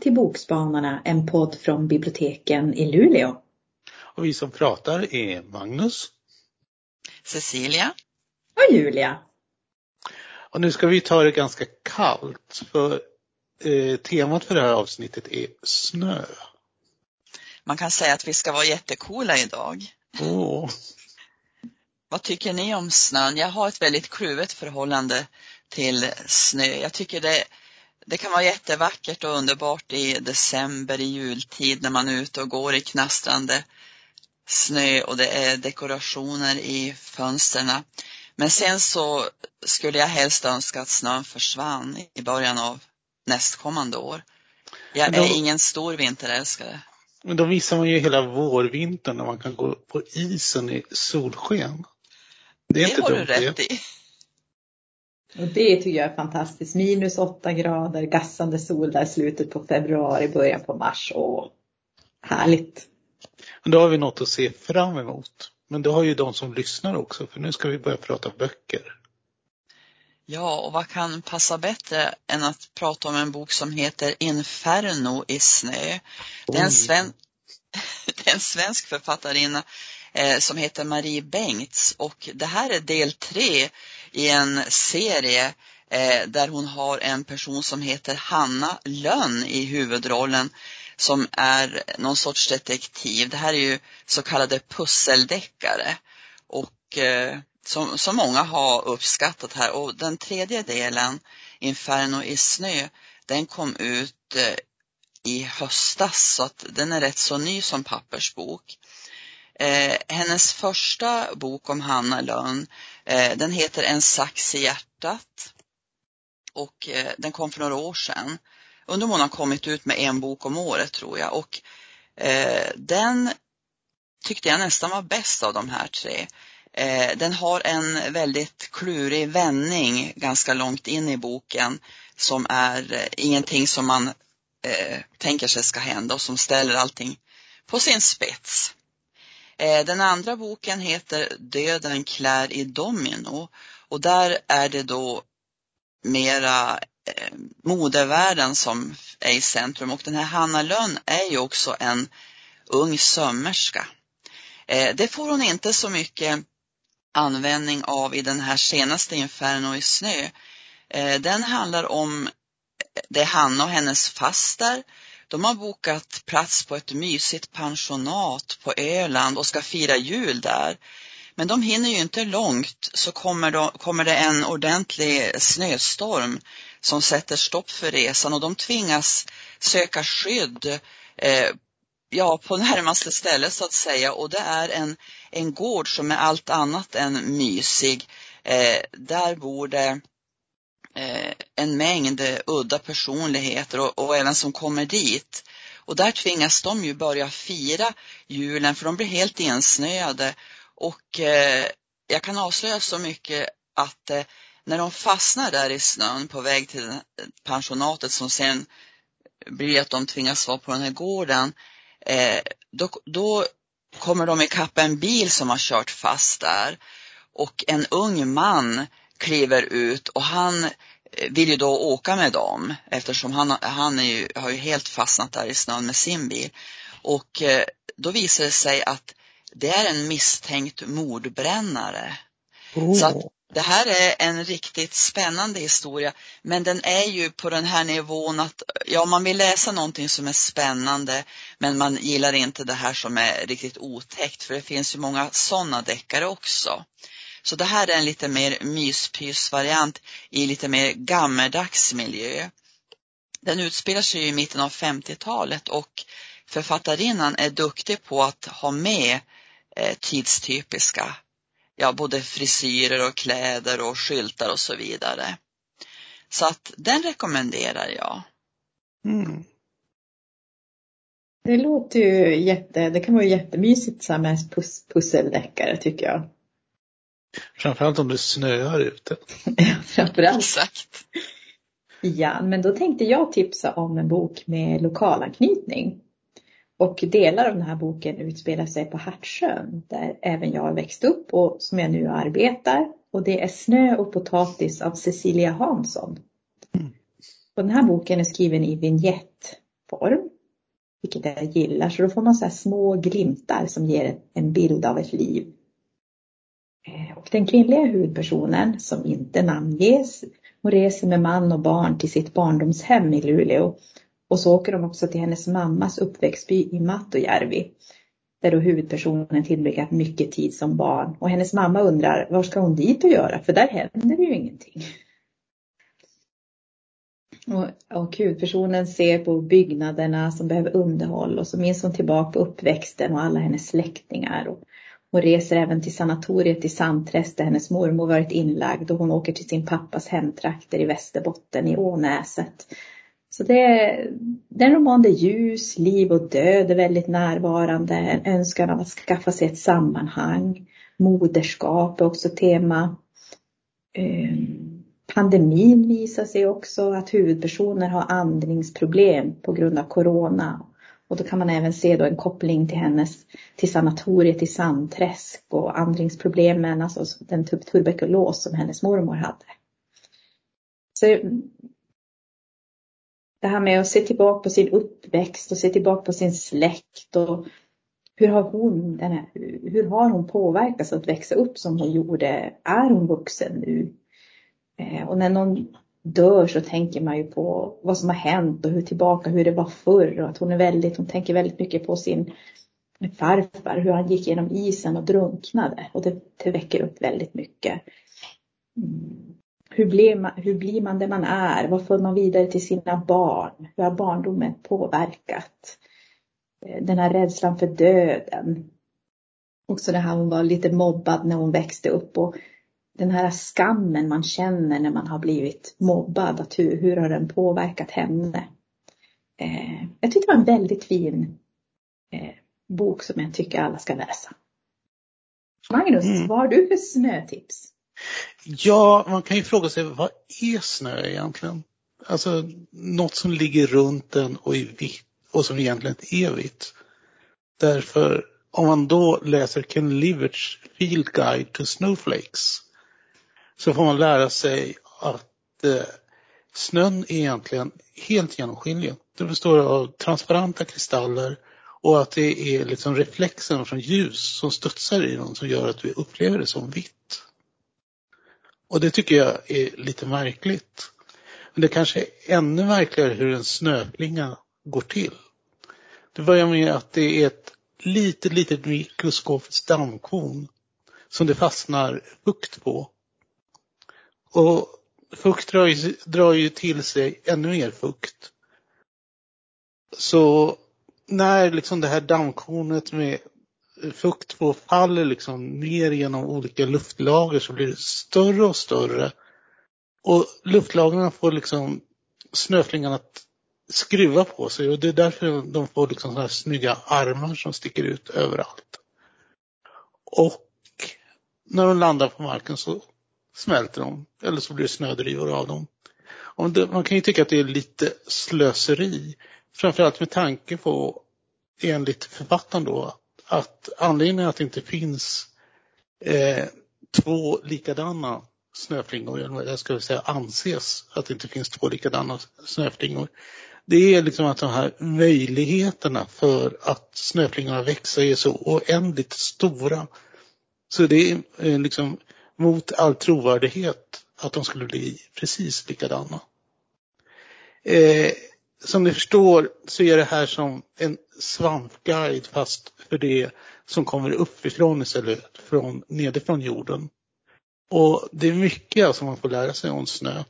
till Bokspanarna, en podd från biblioteken i Luleå. Och vi som pratar är Magnus, Cecilia och Julia. Och nu ska vi ta det ganska kallt för eh, temat för det här avsnittet är snö. Man kan säga att vi ska vara jättekola idag. Oh. Vad tycker ni om snön? Jag har ett väldigt kluvet förhållande till snö. Jag tycker det, det kan vara jättevackert och underbart i december, i jultid, när man är ute och går i knastrande snö och det är dekorationer i fönstren. Men sen så skulle jag helst önska att snön försvann i början av nästkommande år. Jag är ingen stor vinterälskare. Men då missar man ju hela vårvintern när man kan gå på isen i solsken. Det, är det inte har dumt, du rätt det. i. Och det tycker jag är fantastiskt. Minus åtta grader, gassande sol där slutet på februari, början på mars. Åh, härligt. Då har vi något att se fram emot. Men det har ju de som lyssnar också, för nu ska vi börja prata böcker. Ja, och vad kan passa bättre än att prata om en bok som heter Inferno i snö. Det är en, sven... det är en svensk författarinna eh, som heter Marie Bengts och det här är del tre i en serie eh, där hon har en person som heter Hanna Lönn i huvudrollen som är någon sorts detektiv. Det här är ju så kallade pusseldeckare och eh, som, som många har uppskattat här. Och den tredje delen, Inferno i snö, den kom ut eh, i höstas så att den är rätt så ny som pappersbok. Eh, hennes första bok om Hanna Lönn, eh, den heter En sax i hjärtat och eh, den kom för några år sedan. Undrar om hon har kommit ut med en bok om året tror jag och eh, den tyckte jag nästan var bäst av de här tre. Eh, den har en väldigt klurig vändning ganska långt in i boken som är eh, ingenting som man eh, tänker sig ska hända och som ställer allting på sin spets. Eh, den andra boken heter Döden klär i domino och där är det då mera eh, modevärlden som är i centrum och den här Hanna Lönn är ju också en ung sömmerska. Eh, det får hon inte så mycket användning av i den här senaste Inferno i snö. Den handlar om det är Hanna och hennes faster de har bokat plats på ett mysigt pensionat på Öland och ska fira jul där. Men de hinner ju inte långt så kommer, de, kommer det en ordentlig snöstorm som sätter stopp för resan och de tvingas söka skydd eh, ja, på närmaste ställe så att säga och det är en, en gård som är allt annat än mysig. Eh, där bor det Eh, en mängd udda personligheter och, och även som kommer dit. Och där tvingas de ju börja fira julen för de blir helt ensnöade. Och eh, jag kan avslöja så mycket att eh, när de fastnar där i snön på väg till pensionatet som sen blir att de tvingas vara på den här gården, eh, då, då kommer de ikapp en bil som har kört fast där. Och en ung man kliver ut och han eh, vill ju då åka med dem eftersom han, han är ju, har ju helt fastnat där i snön med sin bil. Och eh, då visar det sig att det är en misstänkt mordbrännare. Oh. Så att det här är en riktigt spännande historia, men den är ju på den här nivån att ja, man vill läsa någonting som är spännande, men man gillar inte det här som är riktigt otäckt, för det finns ju många sådana deckare också. Så det här är en lite mer myspysvariant i lite mer gammeldags miljö. Den utspelar sig i mitten av 50-talet och författarinnan är duktig på att ha med eh, tidstypiska, ja både frisyrer och kläder och skyltar och så vidare. Så att den rekommenderar jag. Mm. Det låter ju jätte, det kan vara jättemysigt så här med pus, pusseldeckare tycker jag. Framförallt om det snöar ute. ja, framförallt. Exakt. Ja, men då tänkte jag tipsa om en bok med lokalanknytning. Och delar av den här boken utspelar sig på Hartsjön där även jag växt upp och som jag nu arbetar. Och det är Snö och potatis av Cecilia Hansson. Mm. Och den här boken är skriven i vignettform. Vilket jag gillar. Så då får man så här små glimtar som ger en bild av ett liv. Eh, och den kvinnliga huvudpersonen som inte namnges, hon reser med man och barn till sitt barndomshem i Luleå. Och så åker de också till hennes mammas uppväxtby i Mattojärvi. Där då huvudpersonen tillbringat mycket tid som barn. Och hennes mamma undrar, var ska hon dit och göra? För där händer ju ingenting. Och, och huvudpersonen ser på byggnaderna som behöver underhåll och så minns hon tillbaka på uppväxten och alla hennes släktingar. Och hon reser även till sanatoriet i Sandträsk där hennes mormor varit inlagd och hon åker till sin pappas hemtrakter i Västerbotten i Ånäset. Så det är, det är en roman där ljus, liv och död är väldigt närvarande. En önskan av att skaffa sig ett sammanhang. Moderskap är också tema. Eh, pandemin visar sig också att huvudpersoner har andningsproblem på grund av corona. Och då kan man även se då en koppling till hennes, till sanatoriet i Sandträsk och andningsproblemen, alltså den tuberkulos som hennes mormor hade. Så det här med att se tillbaka på sin uppväxt och se tillbaka på sin släkt och hur har hon, den här, hur har hon påverkats att växa upp som hon gjorde? Är hon vuxen nu? Eh, och när någon dör så tänker man ju på vad som har hänt och hur tillbaka, hur det var förr och att hon är väldigt, hon tänker väldigt mycket på sin farfar, hur han gick genom isen och drunknade och det, det väcker upp väldigt mycket. Mm. Hur, blir man, hur blir man det man är? Vad får man vidare till sina barn? Hur har barndomen påverkat? Eh, den här rädslan för döden. Också det här hon var lite mobbad när hon växte upp och den här skammen man känner när man har blivit mobbad, att hur, hur har den påverkat henne? Eh, jag tyckte det var en väldigt fin eh, bok som jag tycker alla ska läsa. Magnus, mm. vad har du för snötips? Ja, man kan ju fråga sig vad är snö egentligen? Alltså något som ligger runt den och är vitt och som egentligen är vitt. Därför om man då läser Ken Liverts Field Guide to Snowflakes så får man lära sig att eh, snön är egentligen helt genomskinlig. Det består av transparenta kristaller och att det är liksom reflexen från ljus som studsar i dem som gör att vi upplever det som vitt. Och det tycker jag är lite märkligt. Men det kanske är ännu märkligare hur en snöflinga går till. Det börjar med att det är ett litet, litet mikroskopiskt dammkorn som det fastnar fukt på. Och fukt drar ju, drar ju till sig ännu mer fukt. Så när liksom det här dammkornet med fukt får faller liksom ner genom olika luftlager så blir det större och större. Och luftlagren får liksom snöflingan att skruva på sig och det är därför de får liksom såna här snygga armar som sticker ut överallt. Och när de landar på marken så smälter de eller så blir det snödrivor av dem. Det, man kan ju tycka att det är lite slöseri. Framförallt med tanke på, enligt författaren då, att anledningen att det inte finns eh, två likadana snöflingor, eller jag skulle säga anses att det inte finns två likadana snöflingor. Det är liksom att de här möjligheterna för att snöflingorna växer är så oändligt stora. Så det är eh, liksom mot all trovärdighet att de skulle bli precis likadana. Eh, som ni förstår så är det här som en svampguide fast för det som kommer uppifrån istället från nedifrån jorden. Och det är mycket alltså man får lära sig om snö.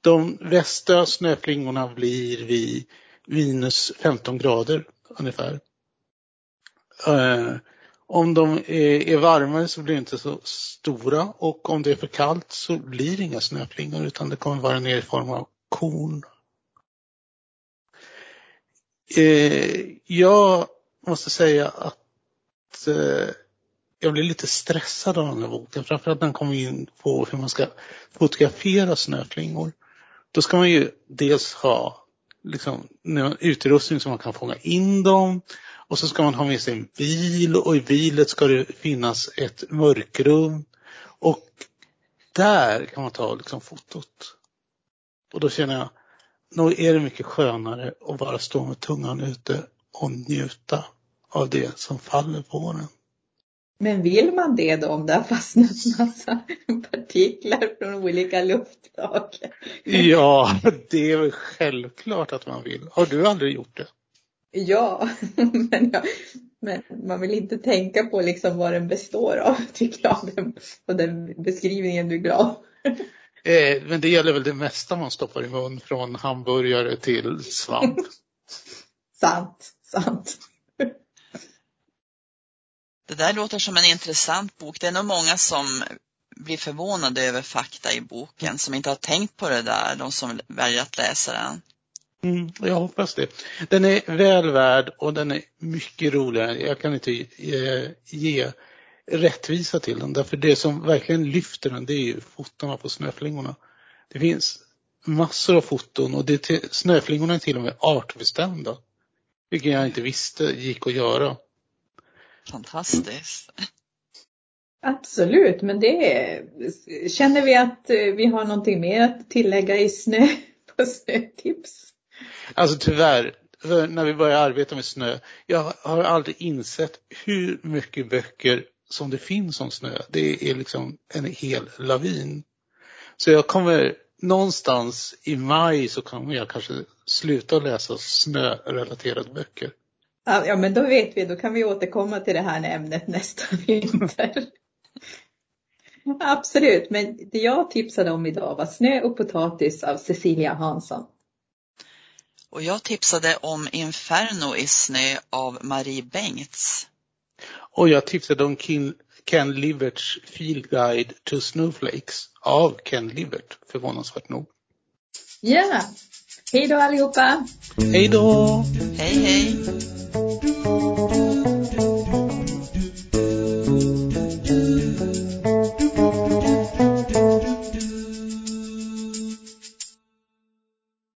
De västra snöflingorna blir vid minus 15 grader ungefär. Eh, om de är, varmare så blir de inte så stora och om det är för kallt så blir det inga snöflingor utan det kommer vara ner i form av korn eh, jag måste säga att eh, jag blir lite stressad av den här boken. Framförallt när den kommer in på hur man ska fotografera snöflingor. Då ska man ju dels ha liksom, utrustning så man kan fånga in dem. Och så ska man ha med sig en bil och i bilen ska det finnas ett mörkrum. Och där kan man ta liksom fotot. Och då känner jag, nog är det mycket skönare att bara stå med tungan ute och njuta av det som faller på den. Men vill man det då om det har fastnat massa partiklar från olika luftlag? Ja, det är väl självklart att man vill. Har du aldrig gjort det? Ja, men, jag, men man vill inte tänka på liksom vad den består av, tycker jag, den, och den beskrivningen du gav. Eh, men det gäller väl det mesta man stoppar i mun, från hamburgare till svamp. sant, sant. Det där låter som en intressant bok. Det är nog många som blir förvånade över fakta i boken, som inte har tänkt på det där, de som väljer att läsa den. Mm, jag hoppas det. Den är väl värd och den är mycket roligare. Jag kan inte ge, ge rättvisa till den, därför det som verkligen lyfter den, det är ju fotona på snöflingorna. Det finns massor av foton och det, snöflingorna är till och med artbestämda. Vilket jag inte visste gick att göra. Fantastiskt. Absolut, men det känner vi att vi har någonting mer att tillägga i snö på snötips? Alltså tyvärr, när vi började arbeta med snö, jag har aldrig insett hur mycket böcker som det finns om snö. Det är liksom en hel lavin. Så jag kommer någonstans i maj så kommer jag kanske sluta läsa snörelaterade böcker. Ja, men då vet vi, då kan vi återkomma till det här ämnet nästa vinter. Absolut, men det jag tipsade om idag var Snö och potatis av Cecilia Hansson. Och jag tipsade om Inferno i snö av Marie Bengts. Och jag tipsade om Ken, Ken Liverts Field Guide to Snowflakes av Ken Livert, förvånansvärt nog. Ja, hej då allihopa! Hej då! Hej hej!